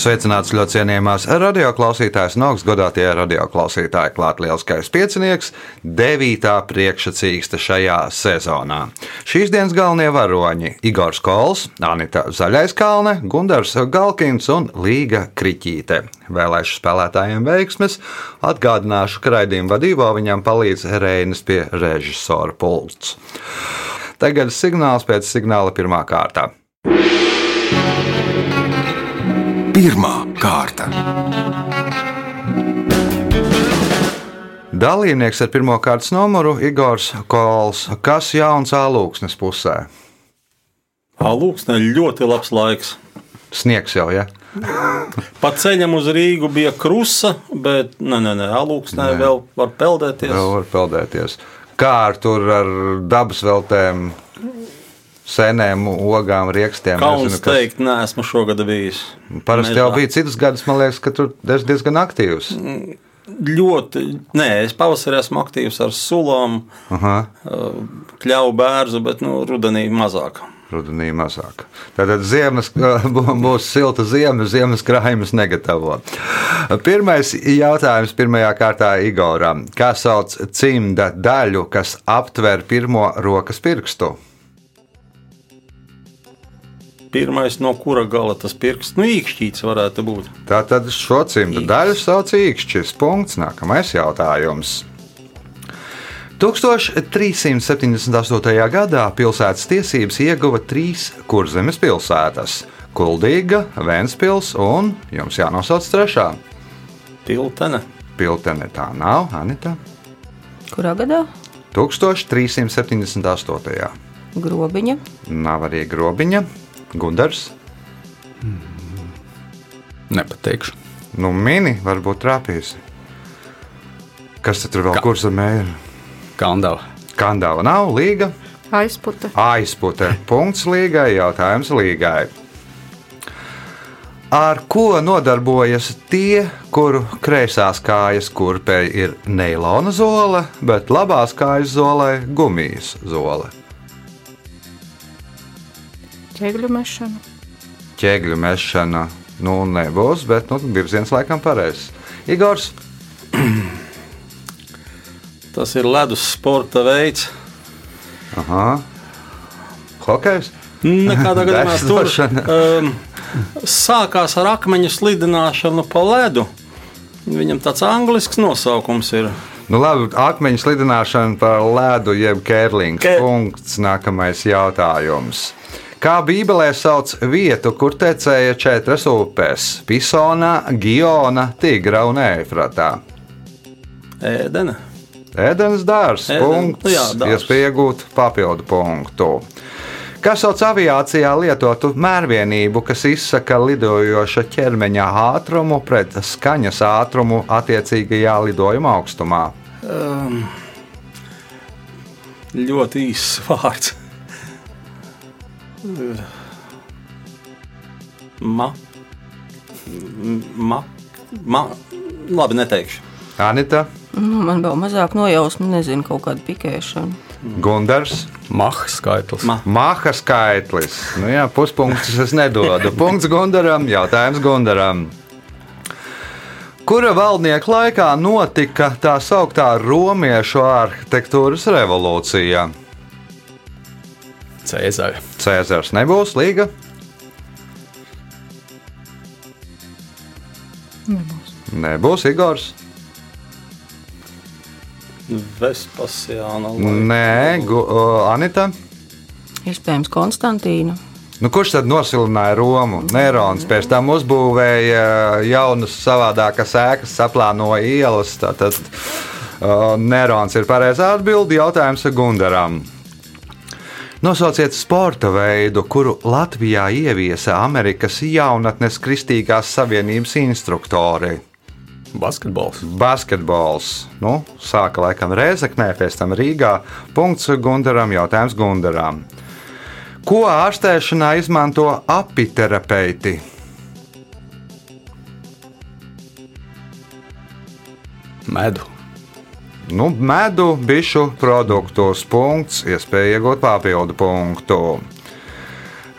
Sveicināts ļoti cienījamās radioklausītājas un augstgadātie radioklausītāji. Klāt lielskais piecinieks, devītā priekšsacīksta šajā sezonā. Šīs dienas galvenie varoņi - Igors Kols, Anita Zaļaiskalne, Gundars Galkins un Līga Kriķīte. Vēlēšu spēlētājiem veiksmes, atgādināšu, ka raidījuma vadībā viņam palīdz Reinas pie režisora pults. Tagad signāls pēc signāla pirmā kārta. Pirmā kārta. Dalībnieks ar pirmā kārtas numuru Igors Kols. Kas jauns Alūksnes pusē? Alūksne ļoti labs laiks. Sniegs jau, ja? Pa ceļam uz Rīgu bija krusa, bet nē, nē, nē Alūksnē vēl var peldēties. Vēl var peldēties. Kā ar tur ar dabas veltēm, sēnēm, ogām, rīkstiem? Kauns teikt, nē, esmu šogad bijis. Parasti jau bija citas gadus, man liekas, ka tur esi diezgan aktīvs. Ļoti, nē, es pavasarī esmu aktīvs ar sulām, Aha, kļauju bērnu, bet nu, rudenī mazāk. rudenī mazāk. Tātad ziemas, būs silta ziema, ziemas krājumus negatavo. Pirmais jautājums pirmajā kārtā Igoram. Kā sauc cimda daļu, kas aptver pirmo rokas pirkstu? Pirmais, no kura gala tas pirksts, nu, īkšķīts varētu būt. Tātad šo cimdu daļu sauc īkšķis. Punkts. Nākamais jautājums. 1378. gadā pilsētas tiesības ieguva trīs kurzemes pilsētas - Kuldīga, Vēnspils un jums jānosauc trešā. Piltene. Piltene tā nav, Anita. Kurā gadā? 1378. Grobiņa. Nav arī grobiņa, Gundars. Nepateikšu. Nu, mini varbūt trāpīs. Kas tad tur vēl Ka- kurzemē ir? Kandava. Kandava nav, līga. Aizputa. Aizpute. Punkts līgai, jautājums līgai. Ar ko nodarbojas tie, kuru kreisās kājas kurpei ir neilona zole, bet labās kājas zolē gumijas zole? Ķēgļu mešana. Ķēgļu mešana nu, nebūs, bet nu, virziens laikam pareizs. Igors, Tas ir ledus sporta veids. aha. hokejs? Nekādā gadījumā tur um, sākās ar akmeņu slidināšanu pa ledu. Viņam tāds anglisks nosaukums ir. Nu, labi, akmeņu slidināšana par ledu, jeb kērlings. Ke- Punkts. Nākamais jautājums. Kā Bībelē sauc vietu, kur tecēja četras upes - Pisona, Giona, Tigra un Eifratā? Ēdena. Ēdienas dārzs. Punkts. nu jā, dārzs. Iespēja iegūt papildu punktu. Kas sauc aviācijā lietotu mērvienību, kas izsaka lidojoša ķermeņa ātrumu pret skaņas ātrumu attiecīgajā lidojuma augstumā? Um, ļoti īss vārds. Ma. Ma. Ma. Labi, neteikšu. Anita, Nu, man vēl mazāk nojausmu, nezinu, kaut kāda pikēšana. Gundars, Maha skaitlis. Ma. Maha skaitlis. Nu, jā, puspunktus es nedodu. Punkts Gundaram, jautājums Gundaram. Kura valdnieka laikā notika tā sauktā romiešu arhitektūras revolūcija? Cēzara. Cēzars nebūs līga. Nebūs. Nebūs Igors. Vespasiāna. Nē, gu, o, Anita. Iespējams, Konstantīna. Nu, kurš tad nosilināja Romu? Nerons pēc tam uzbūvēja jaunas, savādākas ēkas, saplānoja ielas. Tātad uh, Nerons ir pareizā atbilde. Jautājums Gundaram. Nosauciet sporta veidu, kuru Latvijā ieviesa Amerikas jaunatnes Kristīgās Savienības instruktori. Basketbols. Basketbols. Nu, sāka laikam Rēzaknē, pēc tam Rīgā. Punkts Gundaram, jautājums Gundaram. Ko ārstēšanā izmanto apiterapeiti? Medu. Nu, medu, bišu produktus, punkts, iespēja iegūt papildu punktu.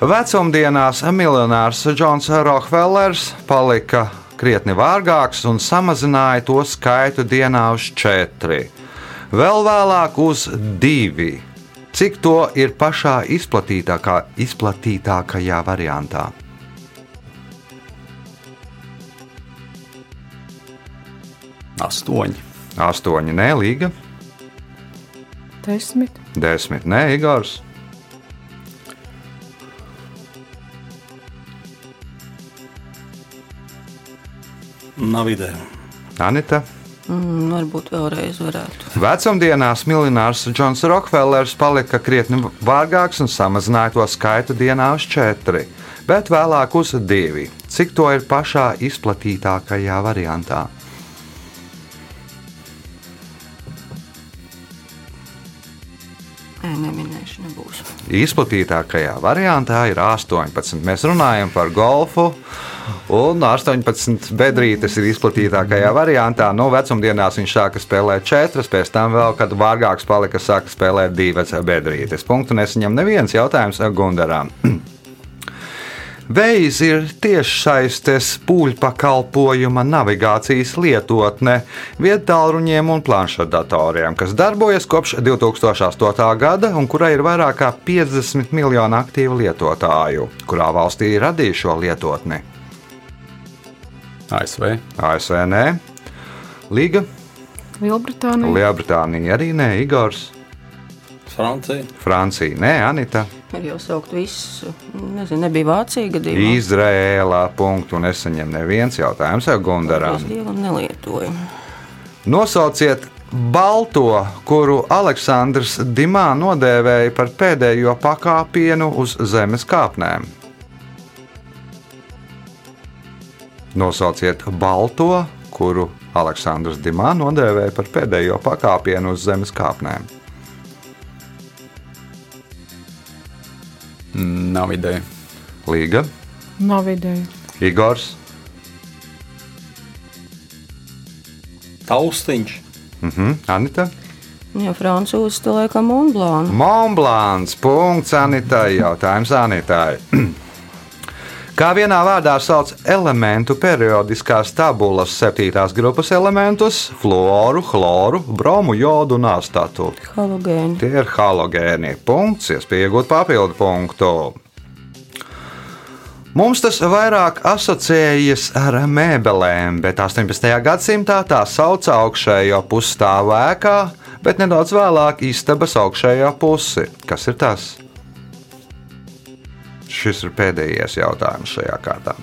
Vecumdienās miljonārs Džons Rockefellers palika krietni vārgāks un samazināja to skaitu dienā uz četri. Vēl vēlāk uz divi. Cik to ir pašā izplatītākā, izplatītākajā variantā? Astoņi. Astoņi, nē, Līga, Desmit. desmit, nē, Igors. Nav ideja. Anita. Mm, varbūt vēlreiz varētu. Vecumdienās miljonārs Džons Rokefellers palika krietni vārgāks un samazināja to skaitu dienā uz četri, bet vēlāk uz divi. Cik to ir pašā izplatītākajā variantā? Izplatītākajā variantā ir 18. Mēs runājam par golfu, un 18 bedrītes ir izplatītākajā variantā. No vecumdienās viņš sāka spēlēt 4, pēc tam vēl, kad vārgāks palika, sāka spēlēt 2 bedrītes. Punktu nesaņem neviens jautājums Gundaram. Vējs ir tiešsaistes pūļpakalpojuma navigācijas lietotne viedtālruņiem un planšetdatoriem, kas darbojas kopš 2008. gada un kurai ir vairāk kā 50 miljonu aktīvu lietotāju. Kurā valstī radīja šo lietotni? ASV. ASV nē, Liga, Lielbritānija. Lielbritānija arī nē, Igors, Francija. Francija nē, Anita. Ir jau saukt visus. Nezinu, nebija Vācija gadījumā. Izrēlā punktu nesaņem neviens jautājums Gundaram. Es dievam nelietoju. Nosauciet balto, kuru Aleksandrs Dimā nodēvēja par pēdējo pakāpienu uz zemes kāpnēm. Nosauciet balto, kuru Aleksandrs Dimā nodēvēja par pēdējo pakāpienu uz zemes kāpnēm. Nav ideja. Līga, Nav ideja. Igors, Taustiņš. mhm, Anita. Jā, francūzis to laikam Monblānu. Monblāns, punkts Anitai, jautājums Anitai. Kā vienā vārdā sauc elementu periodiskās tabulas septītās grupas elementus - fluoru, chloru, bromu, jodu un astatu. Halogēni. Tie ir halogēni. Punkts, iespēja iegūt papildu punktu. Mums tas vairāk asociējas ar mēbelēm, bet 18. gadsimtā tā sauca augšējo pusi stāvēkā, bet nedaudz vēlāk istabas augšējo pusi. Kas ir tas? Šis ir pēdējais jautājums šajā kārtā.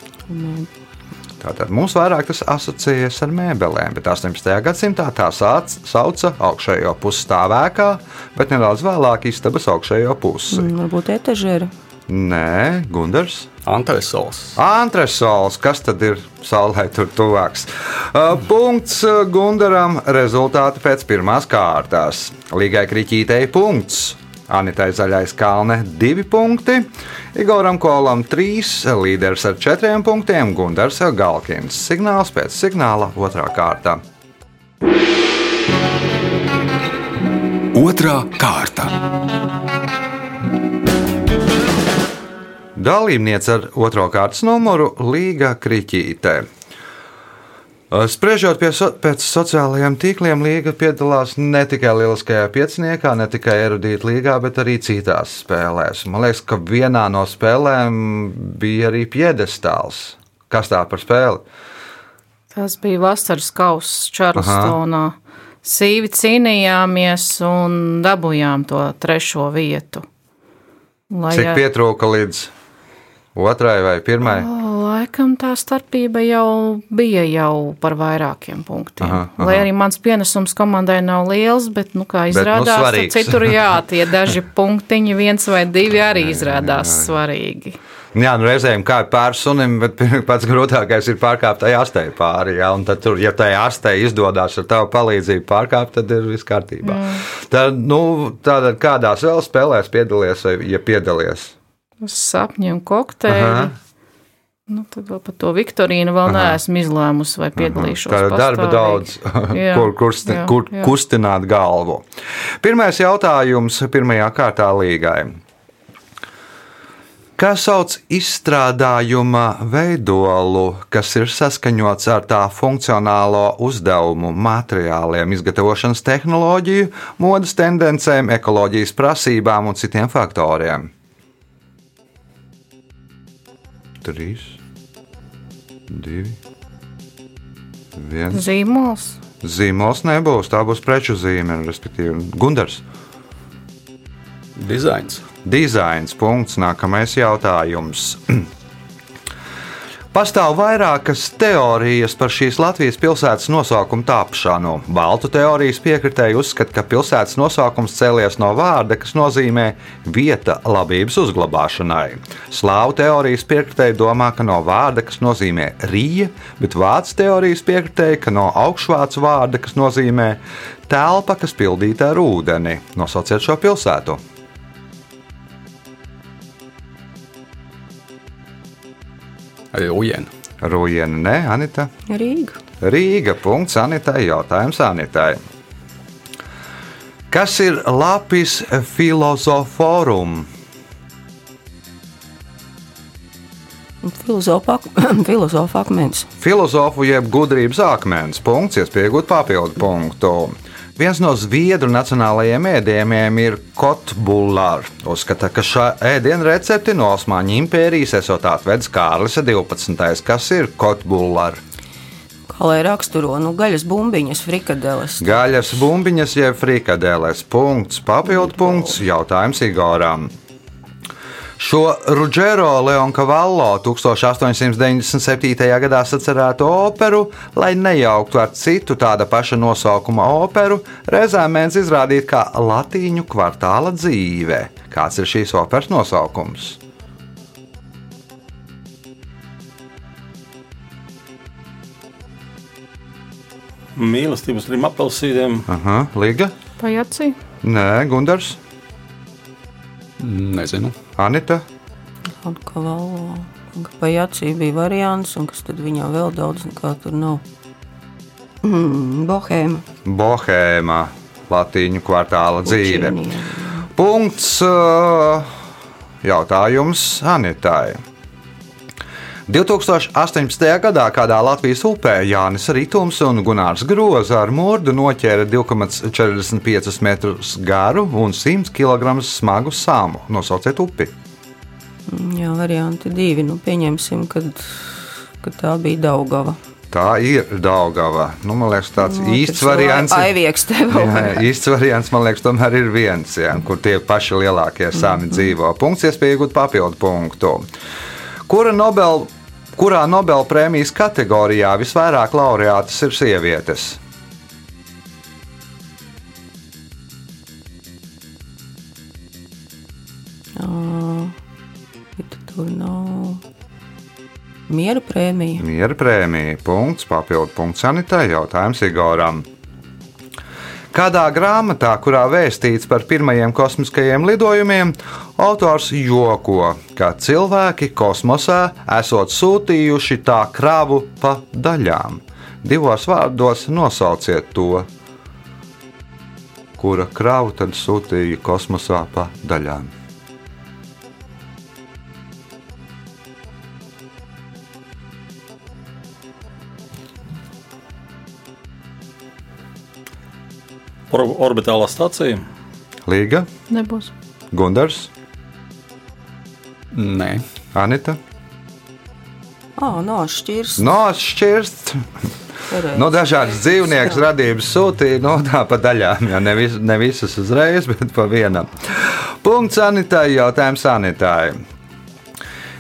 Tātad mums vairāk tas asociējas ar mēbelēm, bet 18. gadsimtā tā sāc, sauca augšējo pusi stāvēkā, bet nedaudz vēlāk istabas augšējo pusi. Mm, Varbūt etažera. Nē, Gunārs. Antresols. Antresols, kas tad ir saulē tur tuvāks? Uh, Punkts uh, Gunaram. Rezultāti pēc pirmās kārtās. Līgai kriķītei punkts. Anitai Zaļais Kalne 2 punkti, Igoram Kolam 3, līderis ar 4 punktiem, Gunārs Galkins. Signāls pēc signāla otrā kārta. Otra kārta. Dalībniece ar otro kārtas numuru Līga Kriķītē. Spriežot pie so, pēc sociālajiem tīkliem, Līga piedalās ne tikai lieliskajā pieciniekā, ne tikai erudīta līgā, bet arī citās spēlēs. Man liekas, ka vienā no spēlēm bija arī piedestāls. Kas tā par spēli? Tas bija vasaras kausa Čārlstonā. Sīvi cīnījāmies un dabūjām to trešo vietu. Lai, Cik pietrūka līdz otrai vai pirmai? Laikam tā starpība jau bija jau par vairākiem punktiem. Aha, Aha. Lai arī mans pienesums komandai nav liels, bet, nu, kā nu, izrādās, nu, svarīgs. citur jā, tie daži punktiņi, viens vai divi arī izrādās svarīgi. Jā, nu reizēm kā pāri sunim, bet pats grūtākais ir pārkāpt tajā astē pāri. Jā, un tad, tur, ja tajā astē izdodas ar tavu palīdzību pārkāpt, tad ir viss kārtībā. Mm. Tad, nu, tātad kādās vēl spēlēs piedalījies, vai ja piedalījies? Sapņi un kokteili. Nu, tad vēl par to Viktorīnu vēl Aha. neesmu izlēmusi, vai piedalīšos. Tā ir darba daudz, Jā, kur, kursti, jā, kur jā. kustināt galvu. Pirmais jautājums pirmajā kārtā līgai. Kā sauc izstrādājuma veidolu, kas ir saskaņots ar tā funkcionālo uzdevumu, materiāliem, izgatavošanas tehnoloģiju, modes tendencēm, ekoloģijas prasībām un citiem faktoriem? Trīs, divi, viens. Zīmols. Zīmols nebūs, tā būs preču zīme, respektīvi Gundars. Dizains. Dizains. Punkts. Nākamais jautājums. Pastāv vairākas teorijas par šīs Latvijas pilsētas nosaukumu tapšanu. Baltu teorijas piekritēji uzskata, ka pilsētas nosaukums cēlies no vārda, kas nozīmē vieta labības uzglabāšanai. Slāvu teorijas piekritēji domā, ka no vārda, kas nozīmē rīja, bet vācu teorijas piekritēji, ka no augšvācu vārda, kas nozīmē telpa, kas pildīta ar ūdeni. Nosauciet šo pilsētu! Arī Ujena. Rūjiena, nē, Anita. Rīga. Rīga. Punkts Anitai. Jautājums Anitai. Kas ir Lapis filozoforum? Filozofa akmens. Filozofu jeb gudrības akmens. Punkts, iespējot papildu punktu. Viens no zviedru nacionālajiem ēdieniem ir kotbullārs. Uzskata, ka šā ēdienu recepti no Osmaņu impērijas esot atvedis Kārlis 12. Kas ir kotbullārs? Kā lai raksturo, nu, gaļas bumbiņas, frikadeles. Gaļas bumbiņas jeb frikadeles. Punkts, papildu punkts, jautājums Igoram. Šo Rudžero Leonkavallo 1897. gadā sacerēto operu, lai nejauktu ar citu tāda paša nosaukuma operu, reizēm mēdz izrādīt kā latīņu kvartāla dzīve. Kāds ir šīs operas nosaukums? Mīlestības trim apelsīniem. Aha, Liga? Pajacī. Nē, Gundars, Nezinu. Anita. Un kā valo. Pajacī bija variants, un kas tad viņā vēl daudz nekā tur nav. Mm, Bohēma. Bohēma, latīņu kvartāla dzīve. Pučīnija. Punkts. uh, Jautājums Anitai. 2018. gadā kādā Latvijas upē Jānis Rītums un Gunārs Groza ar mūrdu noķēra 2,45 metrus garu un 100 kg smagu sāmu. Nosauciet upi. Mm, Jā, varianti divi. Nu, pieņemsim, kad, kad tā bija Daugava. Tā ir Daugava. Nu, man liekas, tāds Nu, īsts variants. ir- Aivieks te vēl. Jā, īsts variants, man liekas, tomēr ir viens, jā, kur tie paši lielākie sāmi dzīvo. Punkts, iespēja iegūt papildu punktu. Kura Nobel, kurā Nobel prēmijas kategorijā visvairāk laureātas ir sievietes? Tur nav miera prēmija. Miera prēmija, punkts, papildu punkts sanitai, jautājums Igoram. Kādā grāmatā, kurā vēstīts par pirmajiem kosmiskajiem lidojumiem, autors joko, ka cilvēki kosmosā esot sūtījuši tā kravu pa daļām. Divos vārdos nosauciet to, kura kravu tad sūtīja kosmosā pa daļām. Or orbitālā stācija. Līga, Nebūs. Gundars, Nē. Anita. Ah, no šķirs. No. Nu, dažādas dzīvnieku radības sūtīja no tā pa daļām. Jā, ne, vis, ne visas uzreiz, bet pa vienam. Punkts sanitārai, jautājums sanitārai.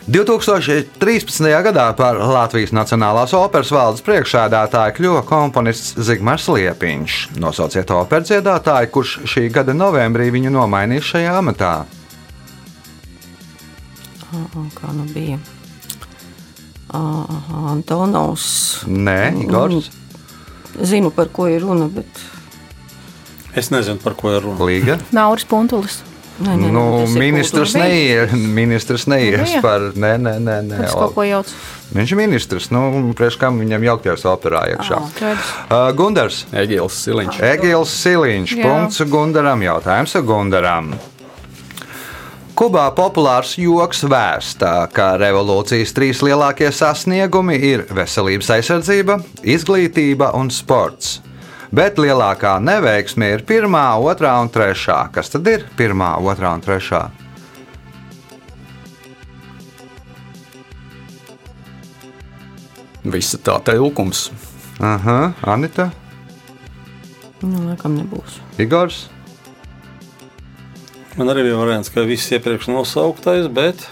2013. gadā par Latvijas Nacionālās operas valdes priekšsēdētāju kļuva komponists Zigmārs Liepiņš. Nosauciet operas dziedātāju, kurš šī gada novembrī viņu nomainīs šajā amatā. Kā nu bija? Antonovs. Nē, Igors, Zinu, par ko ir runa, bet Es nezinu, par ko ir runa. Līga. Nauris Puntulis. Nē, nē, nu, ministrs neies, ministrs neies Bija? par. Nē, nē, nē. nē. Viņš ir ministrs. Nu, priekš kam viņam jaukties operā iekšā? Uh, Gundars. Egils Siliņš. Egils Siliņš. Jā. Punkts Gundaram. Jautājums Gundaram. Kubā populārs joks vēstā, ka revolūcijas trīs lielākie sasniegumi ir veselības aizsardzība, izglītība un sports. Bet lielākā neveiksme ir pirmā, otrā un trešā. Kas tad ir pirmā, otrā un trešā? Visa tā tilkums. Aha, Anita, Nu, laikam nebūs. Igors. Man arī bija variants, ka viss iepriekš nosauktais, bet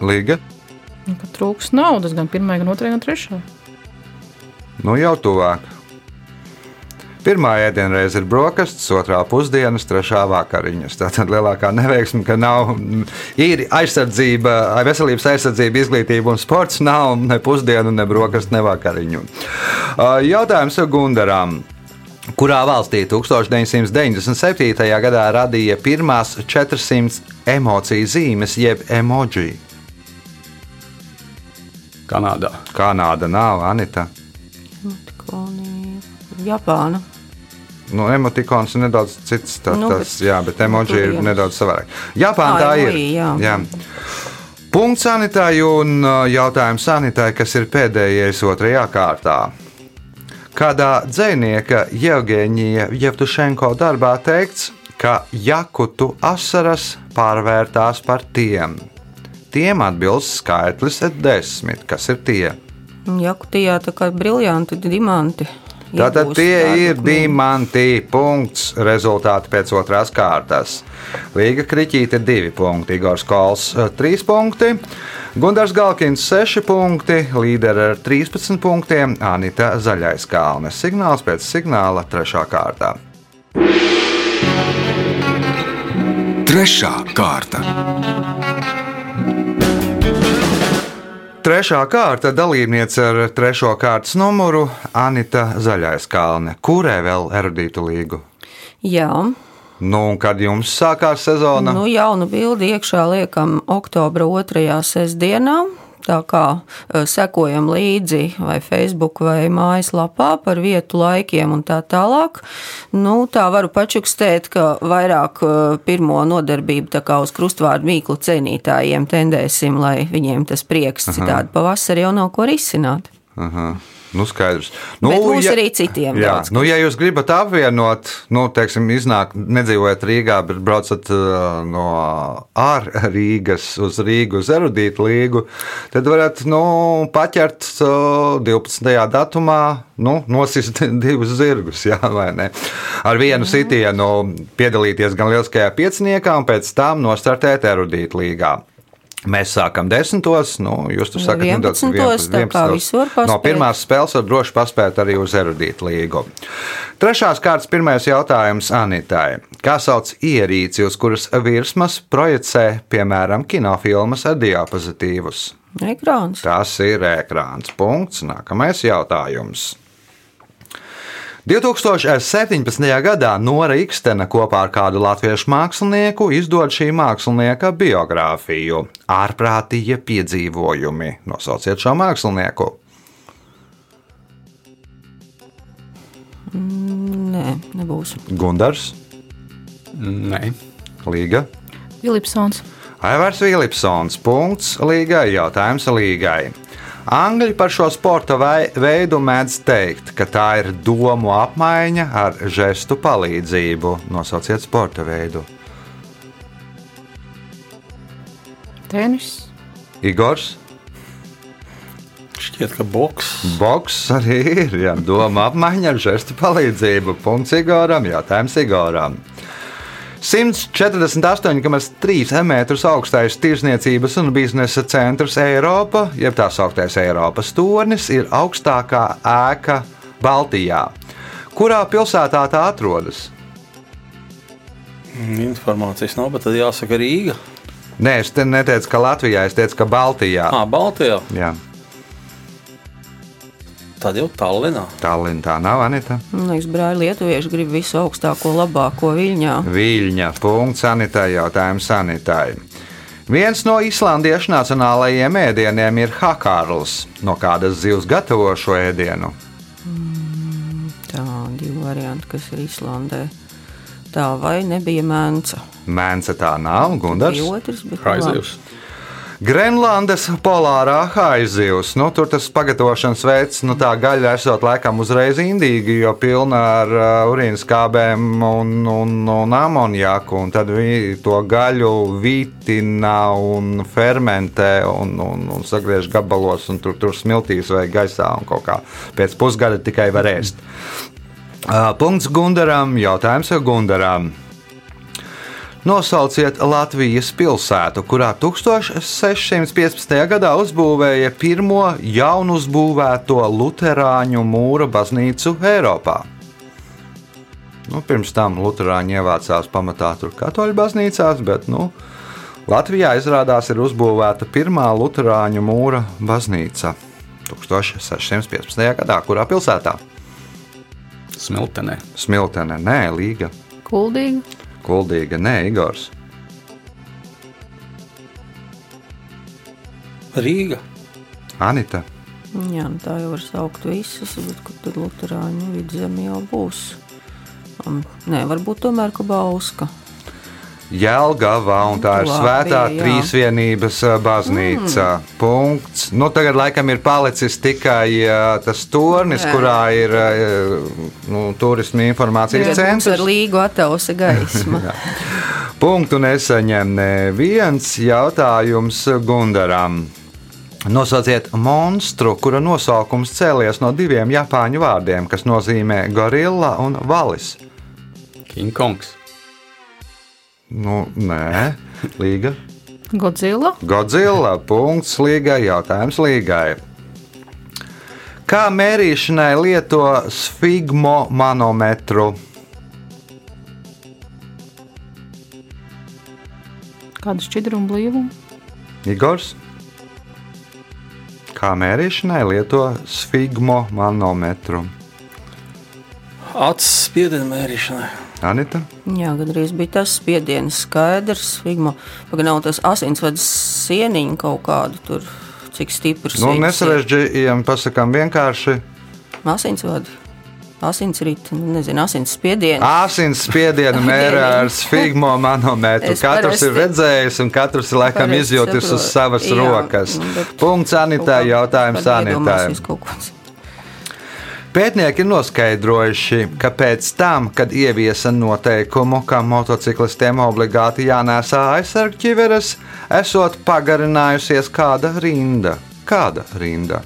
Līga. Nu, ka Trūks naudas gan pirmā, gan otrā, gan trešā. Nu, jau tuvāk. Pirmā ēdienreize ir brokastis, otrā pusdienas, trešā vakariņas. Tā tad lielākā neveiksme, ka nav ir aizsardzība, veselības aizsardzība, izglītība un sports. Nav ne pusdienu, ne brokastu, ne vakariņu. Jautājums Gundaram. Kurā valstī 1997. gadā radīja pirmās 400 emociju zīmes, jeb emoji? Kanādā. Kanāda nav Anita. Japāna. Nu, emotikons ir nedaudz cits. Tā, Nu, nu, tas, bet- jā, bet emoji tur ir jā. nedaudz savādāk. Japāna tā ir. jā. jā. Punkts sanitārai un jautājums sanitārai, kas ir pēdējais otrajā kārtā. Kādā dzinieka Jevģīnija Jevtušenko darbā teikts, ka jakutu asaras pārvērtās par tiem. Tiem atbilst skaitlis desmit. Kas ir tie? Jakutijā tā kā briljanti, diamanti. Tātad tie ir kniņu. diamanti. Punkts. Rezultāti pēc otrās kārtas. Līga Kriķīte 2 punkti, Igors Kols 3 punkti, Gunārs Galkins 6 punkti, līderi ar 13 punktiem, Anita Zaļais Kalnes. Signāls pēc signāla 3. kārtā. Trešā kārta. Trešā kārta dalībniece ar trešo kārtas numuru Anita Zaļais Kalne. Kurai vēl erudītu līgu? Jā, Nu, un kad jums sākās sezona? nu jaunu bildi iekšā liekam oktobra otrajā sestdienā. Tā kā eh, sekojam līdzi vai Facebook vai mājaslapā par vietu, laikiem un tā tālāk. Nu, tā varu pačukstēt, ka vairāk eh, pirmo nodarbību tā kā uz krustvārdu mīklu cienītājiem tendēsim, lai viņiem tas prieks citādi pavasarī jau nav ko risināt. Aha. Nu, skaidrs. Nu, Bet būs ja, arī citiem. Jā, daudz. nu, ja jūs gribat apvienot, nu, teiksim, iznāk, nedzīvojat Rīgā, bet braucat uh, no ārrīgas uz Rīgu, uz erudītu līgu, tad varat nu, paķert uh, 12. datumā, nu, nosist divus zirgus, jā, vai ne? Ar vienu sitienu piedalīties gan lieliskajā pieciniekā, un pēc tam nostartēt erudītu līgā. Mēs sākam desmitos, nu, jūs tur sakat, 11, tā kā visu var No paspēt. pirmās spēles var droši paspēt arī uz erudītu līgu. Trešās kārtas pirmais jautājums Anitai. Kā sauc ierīci, uz kuras virsmas projicē, piemēram, kinofilmas ar diapozitīvus? Ekrāns. Tas ir ekrāns. Punkts. Nākamais jautājums. 2017. gadā Nora Ikstena kopā ar kādu latviešu mākslinieku izdod šī mākslinieka biogrāfiju Ārprātīgie piedzīvojumi. Nosauciet šo mākslinieku. Nē, nebūs. Gundars, Nē. Līga. Vilipsons. Aivars Vilipsons. Punkts Līgai. Jautājums Līgai. Angļi par šo sporta veidu mēdz teikt, ka tā ir domu apmaiņa ar žestu palīdzību. Nosauciet sporta veidu. Tenis. Igors, šķiet, ka boks. Boks arī ir. Jā, doma apmaiņa ar žestu palīdzību. Punkts Igoram. Jautājums Igoram. 148,3 metrus augstais tirsniecības un biznesa centrs Eiropa, jeb tā sauktais Eiropas tornis, ir augstākā ēka Baltijā. Kurā pilsētā tā atrodas? Informācijas nav, bet tad jāsaka Rīga. Nē, es te neteicu, ka Latvijā, es teicu, ka Baltijā. Ah, Baltijā. Jā. Tad jau Tallinā. Tallinā tā nav Anita. Man liekas, brāļi lietuvieši grib visu augstāko, labāko viļņā. Viļņa punkts sanitai jautājums sanitai. Viens no islandiešu nacionālajiem ēdieniem ir hakārls. No kādas zivs gatavo šo ēdienu? Tā divi varianti, kas ir Islandē. Tā vai nebija mēnca? Mēnce tā nav, Gundars. Bija otrs, bet Raizījus. Grenlandes polārā haizivs. Nu, tur tas pagatavošanas veids, nu, tā gaļa esot laikam uzreiz indīgi, jo pilna ar uh, urīnas kābēm un, un, un amoniaku. Un tad viņi to gaļu vitina un fermentē un, un, un sagriež gabalos, un tur, tur smiltīs vai gaisā un kaut kā pēc pusgada tikai var ēst. Uh, punkts Gundaram, jautājums Gundaram. Nosauciet Latvijas pilsētu, kurā 1615. gadā uzbūvēja pirmo jaunu uzbūvēto Lutāņu mūra baznīcu Eiropā. Nu, pirms tam Lutāņi ievācās pamatā tur katoļu baznīcās, bet nu, Latvijā izrādās ir uzbūvēta pirmā Lutāņu mūra baznīca 1615. gadā, kurā pilsētā? Smiltenē. Smiltene, nē, Līga, Kuldīgi. Kuldīga, nē, Igors. Rīga. Anita. Jā, nu tā jau var saukt visas, bet kur tad Lutāņu vidzemē jau būs? Um, nē, varbūt tomēr Kabauska. Jēlgava, un tā ir Labi, svētā jā. trīsvienības baznīca. Mm. Punkts. Nu, tagad laikam ir palicis tikai tas tornis, Jā. kurā ir nu, turisma informācijas Tagad mums ar centrs. līgu attausa gaisma. Punktu nesaņem neviens jautājums Gundaram. Nosauciet monstru, kura nosaukums cēlies no diviem japāņu vārdiem, kas nozīmē gorilla un valis. King Kongs. Nu, nē, līga. Godzilla. Godzilla. Punkts līgai. Jautājums līgai. Kā mērīšanai lieto sfigmomanometru? Kādu šķidrumu blīvumu? Igors. Kā mērīšanai lieto sfigmomanometru? Acis spiediena mērīšanai. Anita. Jā, gandrīz bija tas spiediens skaidrs. Vigma, pagaidām tas asinsvads sieniņu kaut kādu tur, cik stiprs. Nu, nesarežģījām, pasakām vienkārši. Asinsvadi. Asinsrita, nu, nezinu, asins spiediens. Asins spiedienu mērā ar sfigmomanometru. Es Katrs ir redzējis, un katrs ir laikam izjūtis uz savas Jā, rokas. nu, Punkts kā jautājums pat Pētnieki ir noskaidrojuši, ka pēc tam, kad ieviesa noteikumu, ka motociklistiem obligāti jānēsā aizsargķiveres, esot pagarinājusies kāda rinda. Kāda rinda?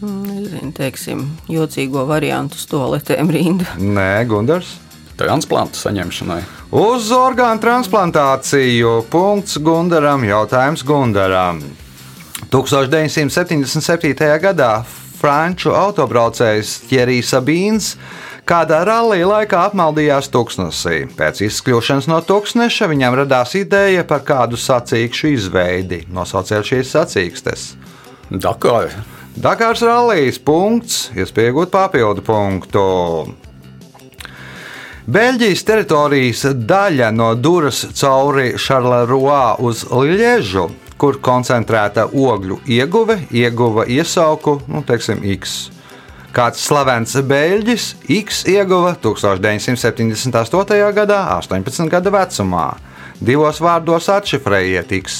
Nezinu, teiksim, jocīgo variantu uz toaletēm rinda. Nē, Gunārs. Transplantu saņemšanai. Uz orgānu transplantāciju. Punkts Gundaram. Jautājums Gundaram. 1977. gadā franču autobraucējs Thierrijs Sabīns kādā rallija laikā apmaldījās tuksnesī. Pēc izkļūšanas no tuksneša viņam radās ideja par kādu sacīkšu izveidi. Nosauciet šīs sacīkstes. Dakar. Dakars rallijas punkts, iespējot papildu punktu. Beļģijas teritorijas daļa no Duras cauri Šarleroā uz Liežu, kur koncentrēta ogļu ieguve, ieguva iesauku, nu, teiksim, X. Kāds slavens beļģis X ieguva 1978. gadā, 18 gadu vecumā. Divos vārdos atšifrējiet X.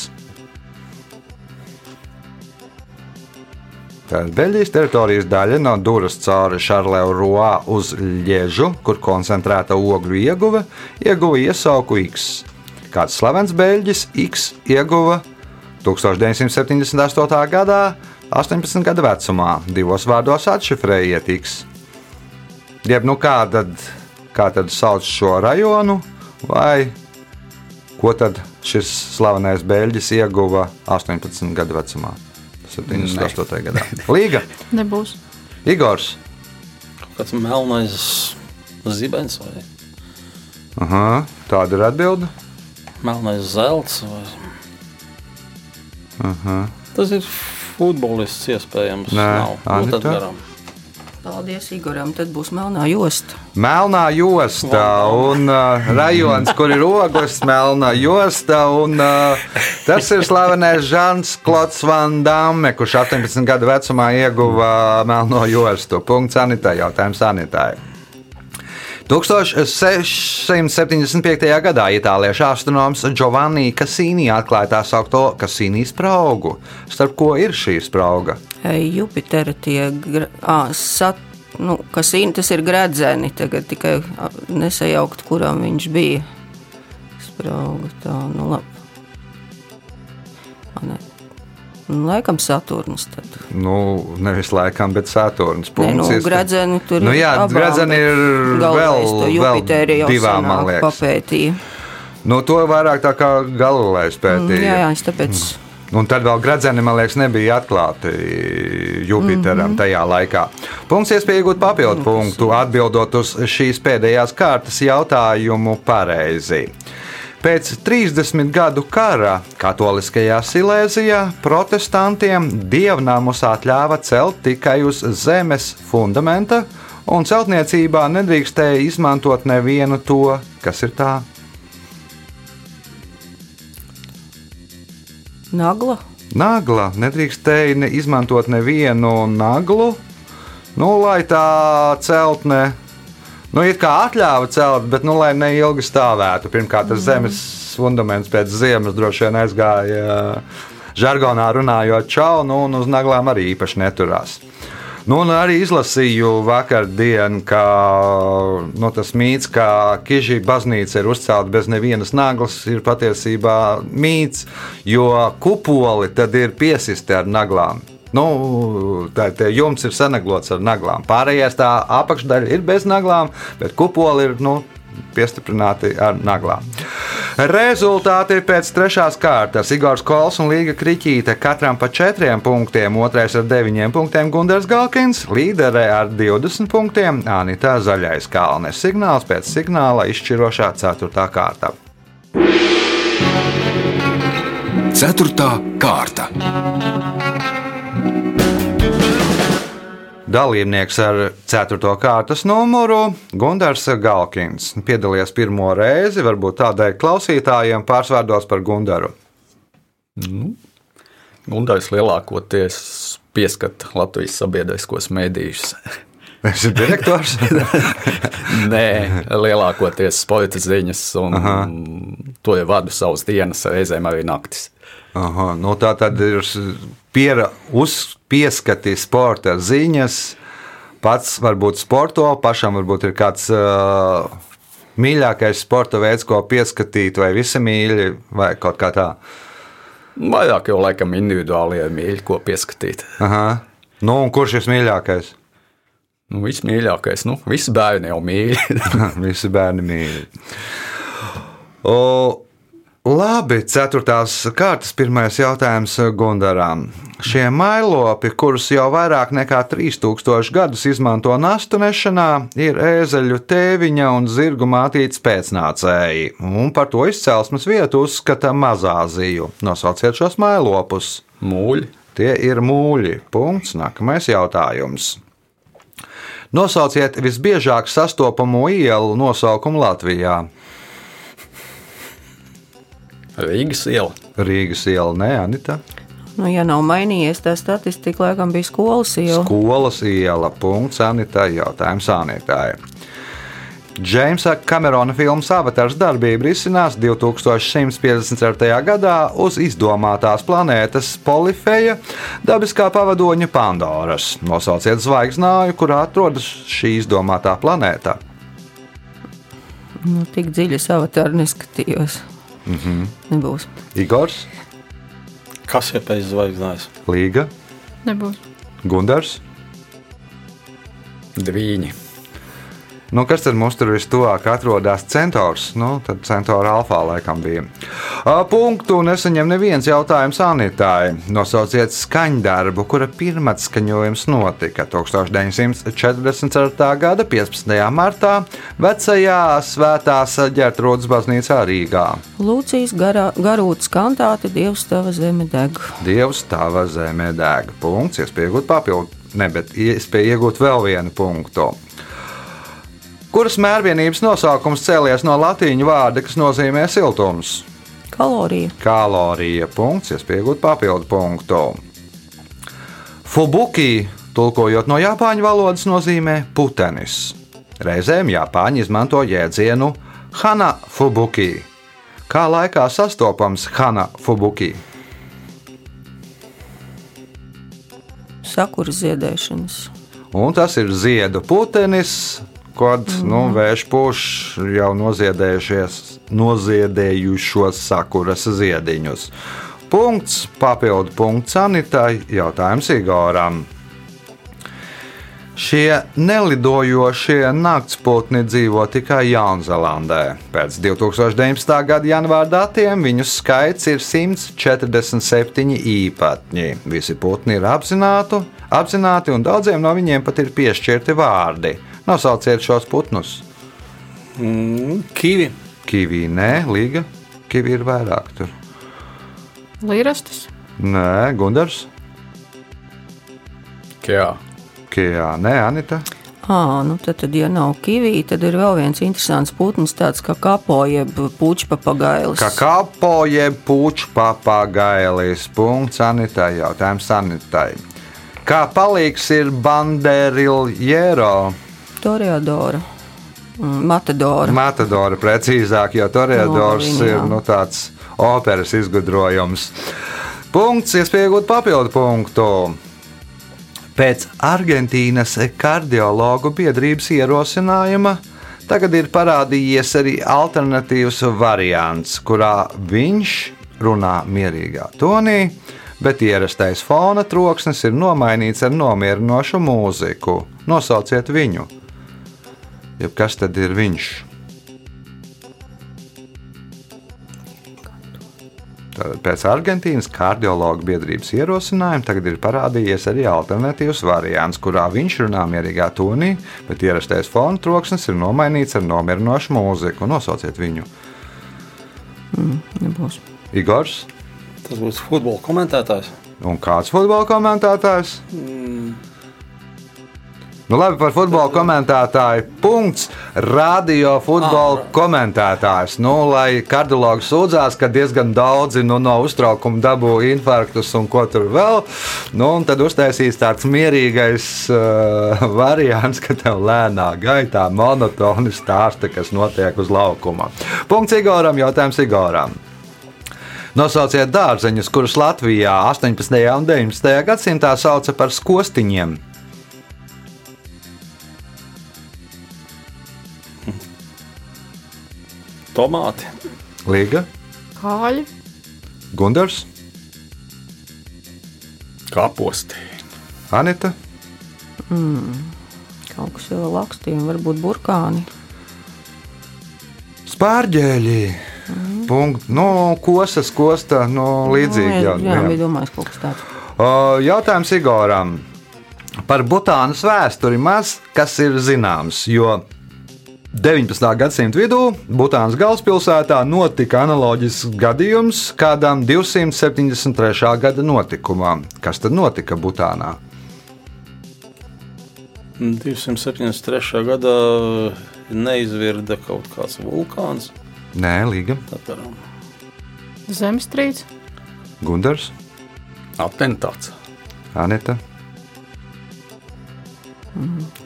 Tā ir Beļģijas teritorijas daļa no Duras cauri Šarleroā uz Liežu, kur koncentrēta ogļu ieguve, ieguva iesauku X. Kāds slavens beļģis X ieguva 1978. Gadā, 18 gadu vecumā. Divos vārdos atšifrējiet X. Jeb, nu kā tad, kā tad sauc šo rajonu, vai ko tad šis slavenais beļģis ieguva 18 gadu vecumā? 78. gadā. Līga, Nebūs. Igors. Kāds melnais zibens vai Aha, tāda ir atbilde. melnais zelts. Vai... Aha. tas ir futbolists iespējams. Nē, Nav. Nu, tad garām. Paldies, Igoram. Tad būs melnā josta. Melnā josta un uh, rajons, kur ir ogles, melnā josta. Un, uh, tas ir slavenais Žants Klots Van Damme, kurš 18 gadu vecumā ieguva melno jostu. Punkts sanitārai, jautājums sanitārai. 1675. gadā itāliešu astronoms Giovanni Cassini atklāja tā saucamo Cassini spraugu. Starp ko ir šī sprauga? Jupitera tie gra- ā, sat, nu, kas ir, tas ir gradzeni, tagad tikai nesajaukt, kuram viņš bija. Sprauga tā, nu labi. Nu, Laikam Saturns tad. Nu, nevis laikam, bet Saturns. Nē, nu, gradzeni tur Nu, jā, abām, gradzeni ir galvenais vēl- to vēl divām, man liekas. papētīja. Nu, to vairāk tā kā Galilejs pētīja. Jā, jā, es tāpēc. Un tad vēl gradzeni, man liekas, nebija atklāti Jupiteram mm -hmm. tajā laikā. Punkts iespēja iegūt papildu punktu, atbildot uz šīs pēdējās kārtas jautājumu pareizi. Pēc 30 gadu kara Katoliskajā Silēzijā protestantiem dievnamus atļāva celt tikai uz zemes fundamenta, un celtniecībā nedrīkstēja izmantot nevienu to, kas ir tā. Nagla. Nagla nedrīkstēja ne izmantot nevienu naglu, nu, lai tā celtne. Nu, it kā atļāva celt, bet, nu, lai neilgi stāvētu. Pirmkārt, tas zemes fundaments pēc ziemas droši vien aizgāja žargonā runājot čau, nu, un uz naglām arī īpaši neturās. Nu, un arī izlasīju vakardienu, ka nu, tas mīts, ka Kižī baznīca ir uzcelta bez nevienas naglas, ir patiesībā mīts, jo kupoli tad ir piesisti ar naglām. Nu, tā tie jums ir sanaglots ar naglām. Pārējais tā apakšdaļa ir bez naglām, bet kupoli ir nu, piestiprināti ar naglām. Rezultāti pēc trešās kārtas. Igors Kols un Līga Kriķīte katram pa četriem punktiem, otrais ar deviņiem punktiem Gunārs Galkins, līderē ar 20 punktiem Anita Zaļais Kalnes. Signāls pēc signāla izšķirošā ceturtā kārta. Ceturtā kārta. Dalībnieks ar 4. kārtas numuru Gunārs Galkins. Piedalījies pirmo reizi, varbūt tādēļ klausītājiem pārsvārdos par Gunāru. Gundājs lielākoties pieskata Latvijas sabiedriskos mēdījus. Es esmu direktors. Nē, lielākoties sporta ziņas, un Aha. to jau vadu savas dienas, reizēm arī naktis. Aha, nu tā tad ir piera, uzpieskati sporta ziņas. Pats varbūt sporto, pašam varbūt ir kāds uh, mīļākais sporta veids, ko pieskatīt, vai visi mīļi, vai kaut kā tā. Vairāk jau laikam individuāli ir mīļi, ko pieskatīt. Aha. Nu, un kurš ir mīļākais? Nu, viss mīļākais, nu, visi bērni jau mīl. Visi bērni mīl. O, labi, ceturtās kārtas pirmais jautājums Gundaram. Šie mailopi, kurus jau vairāk nekā 3000 gadus izmanto nastu nešanā, ir ēzeļu tēviņa un zirgu mātītes pēcnācēji, un par to izcelsmes vietu uzskata Mazāziju. Nosauciet šos mailopus. Mūļi. Tie ir mūļi. Punkts. Nākamais jautājums. Nosauciet visbiežāk sastopamo ielu nosaukumu Latvijā. Rīgas iela. Rīgas iela, nē, Anita. Nu, ja nav mainījies tā statistika, laikam bija skolas iela. Skolas iela. Punkts Anitai. Jautājums Anitai. Džeimsa Kamerona filmas avatars darbība risinās 2154. gadā uz izdomātās planētas Polifeja, dabiskā pavadoņa Pandoras. Nosauciet zvaigznāju, kurā atrodas šī izdomātā planēta. Nu, tik dziļi avatāru neskatījos. Mm -hmm. Nebūs. Igors, Kas ir pēc zvaigznājas? Līga, Nebūs. Gundars. Dvīņi. Nu, kas tad mums tur vistuvāk atrodas? Centaurs. Nu, tad Centaura alfā laikam bija. Punktu nesaņem neviens jautājums Anitai. Nosauciet skaņdarbu, kura pirmatskaņojums notika 1944. gada 15. martā vecajā Svētās ģērtrūdas baznīcā Rīgā. Lūcijas garūtas kantāte Dievs tava zeme deg. Dievs tava zemē deg. Punkts, iespēja iegūt papildu, ne, bet iespēja iegūt vēl vienu punktu. Kuras mērvienības nosaukums cēlies no latīņu vārda, kas nozīmē siltums? Kalorija, Kalorija punkts, iespēja iegūt papildu punktu. Fubuki, tulkojot no japāņu valodas, nozīmē putenis. Reizēm Japāņi izmanto jēdzienu Hana Fubuki. Kā laikā sastopams Hana Fubuki? sakuras ziedēšanas. Un tas ir ziedu putenis, kad nu, vējš pūš jau noziedējušos sakuras ziediņus. Punkts, papildu punkts Anitai, jautājums Igoram. Šie nelidojošie naktsputni dzīvo tikai Jaunzēlandē. Pēc 2019. gada janvāra datiem viņu skaits ir 147 īpatņi. Visi putni ir apzināti, apzināti un daudziem no viņiem pat ir piešķirti vārdi. Nosauciet šos putnus. Mm, kivi. Kivī, nē, līga. Kivī ir vairāk tur. Līrastas, Nē, Gundars. Jā, Kijā, nē, Anita. À, nu tad, tad, ja nav kivī, tad ir vēl viens interesants putns, tāds kā kapo, jeb puķpapagailis. Kā kapo jeb puķu papagailis. Punkts Anitai. Jautājums Anitai. Kā palīgs ir Banderilliero? Toreadora, mm, Matadora. Matadora precīzāk, jo Toreadors No, ir nu, tāds operas izgudrojums. Punkts, iespēja iegūt papildu punktu. Pēc Argentīnas kardiologu biedrības ierosinājuma tagad ir parādījies arī alternatīvs variants, kurā viņš runā mierīgā tonī, bet ierastais fona troksnis ir nomainīts ar nomierinošu mūziku. Nosauciet viņu! Jeb kas tad ir viņš? Pēc Argentīnas kardiologu biedrības ierosinājuma tagad ir parādījies arī alternatīvs variants, kurā viņš runā mierīgā tonī, bet ierastais fona troksnis ir nomainīts ar nomierinošu mūziku. Nosauciet viņu. Nebūs. Igors Tas būs futbola komentētājs. un kāds futbola komentētājs? Nu, labi, par futbola komentētāju. Punkts. Radio futbola komentētājs. Nu, lai kardiologi sūdzās, ka diezgan daudzi nu, no uztraukuma dabū infarktus un ko tur vēl. Nu, tad uztaisīs tāds mierīgais uh, variants, ka tev lēnā gaitā monotoni stāsta, kas notiek uz laukuma. Punkts Igoram, jautājums Igoram. Nosauciet dārzeņus, kurus Latvijā 18. un 19. gadsimtā sauca par skostiņiem. Tomāti. Līga, kāļi, Gunārs, kaposti. Anita, Kaut kas vēl lakstījumi, varbūt burkāni. Spārģēļi. Punkt, nu, kosas, kosta, nu, līdzīgi. jā, Jā, jā, jā. bija domājis kaut kas tāds. O, Jautājums Igoram. Par Butānas vēsturi maz kas ir zināms, jo 19. gadsimta vidū Butānas galvaspilsētā notika analoģisks gadījums kādam 273. gada notikumam. Kas tad notika Butānā? 273. gadā neizvirda kaut kāds vulkāns. Nē, Līga, zemestrīce, Gunārs, Atentāts. Anita.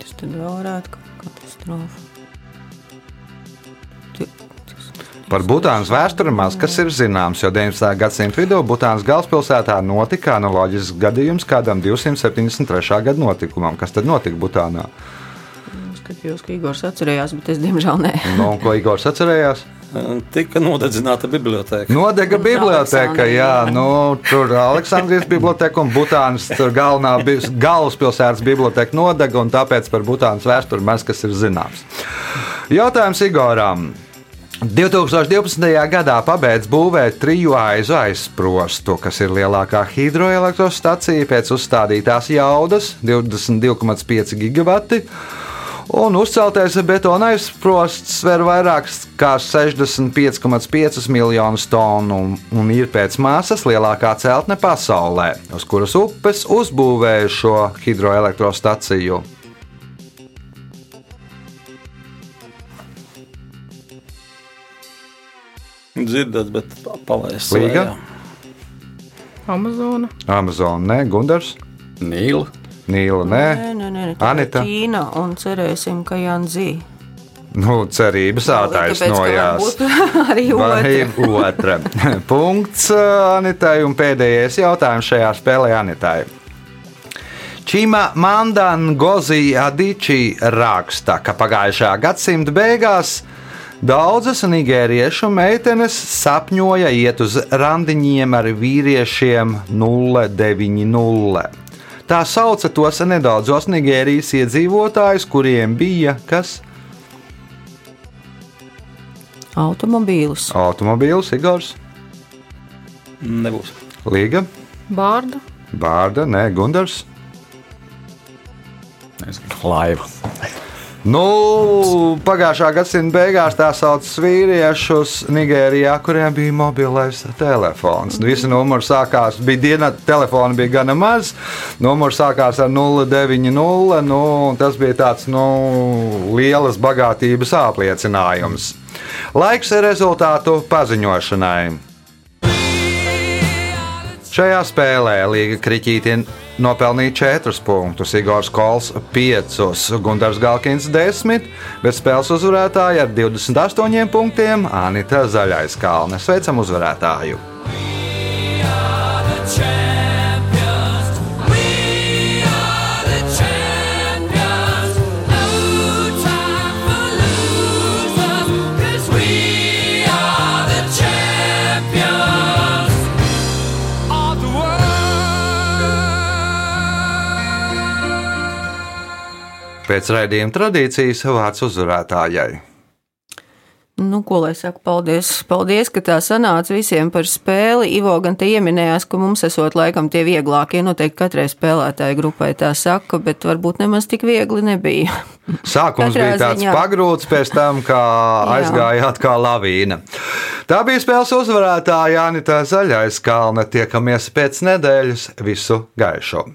Tas tad vēl varētu būt katastrofa. Par Butānas vēsturi maz kas ir zināms, jo 19. gadsimta vidū Butānas galvaspilsētā notika analoģisks gadījums kādam 273. gada notikumam. Kas tad notika Butānā? Skatījos, ka Igors atcerējās, bet es diemžēl nē. Nu, ko Igors atcerējās? Tika nodedzināta biblioteka. Nodega biblioteka, jā, nu, tur Aleksandrijas biblioteka un Butānas tur galvenā bi- galvaspilsētas biblioteka nodega, un tāpēc par Butānas vēsturi maz kas ir zināms. Jautājums Igoram. 2012. gadā pabeidz būvēt triju aizu aizsprostu, kas ir lielākā hidroelektrostacija pēc uzstādītās jaudas - 22,5 gigawati. Un uzceltais betona aizsprosts sver vairāk kā 65,5 miljonus tonu un ir pēc masas lielākā celtne pasaulē, uz kuras upes uzbūvēja šo hidroelektrostaciju. Dzirdēts, bet palaists. Līga? Amazona. Amazon, ne Gundars, Nīla. Nīla, nē, Nē, nē, nē, Anita? Ķīna un cerēsim, ka Janzī. nu, cerības attaisnojās. Arī otra. Punkts uh, Anitai un pēdējais jautājums šajā spēlē Anitai. Čīma Mandangozi Adiči raksta, ka pagājušā gadsimta beigās daudzas nigēriešu meitenes sapņoja iet uz randiņiem ar vīriešiem 090. Tā sauca tos nedaudzos Nigērijas iedzīvotājus, kuriem bija kas? Automobīlus. Automobīls, Igors, Nebūs. Līga, Bārda. Bārda, Nē, Gundars. Laiva. Nu, pagājušā gadsimta beigās tā sauc vīriešus Nigērijā, kuriem bija mobilais telefons. Visi numuri sākās, bija diena, telefona bija gana maz. Numurs sākās ar 090. Nu, tas bija tāds nu, lielas bagātības apliecinājums. Laiks rezultātu paziņošanai. Šajā spēlē Līga Kriķītī nopelnīja 4 punktus, Igors Kols 5, Gunārs Galkins 10, bet spēles uzvarētāja ar 28 punktiem Anita Zaļais Kalne. Sveicam uzvarētāju! Pēc raidījuma tradīcijas vārds uzvarētājai. Nu, ko lai saka, paldies. Paldies, ka tā sanāca visiem par spēli. Ivo gan te ieminējās, ka mums esot laikam tie vieglākie. Noteikti katrai spēlētāju grupai tā saka, bet varbūt nemaz tik viegli nebija. Sākums Katrā bija tāds ziņā. pagrūts, pēc tam, kā aizgājāt kā lavīna. Tā bija spēles uzvarētāja Anita Zaļais Kalna. Tiekamies pēc nedēļas. Visu gaišu!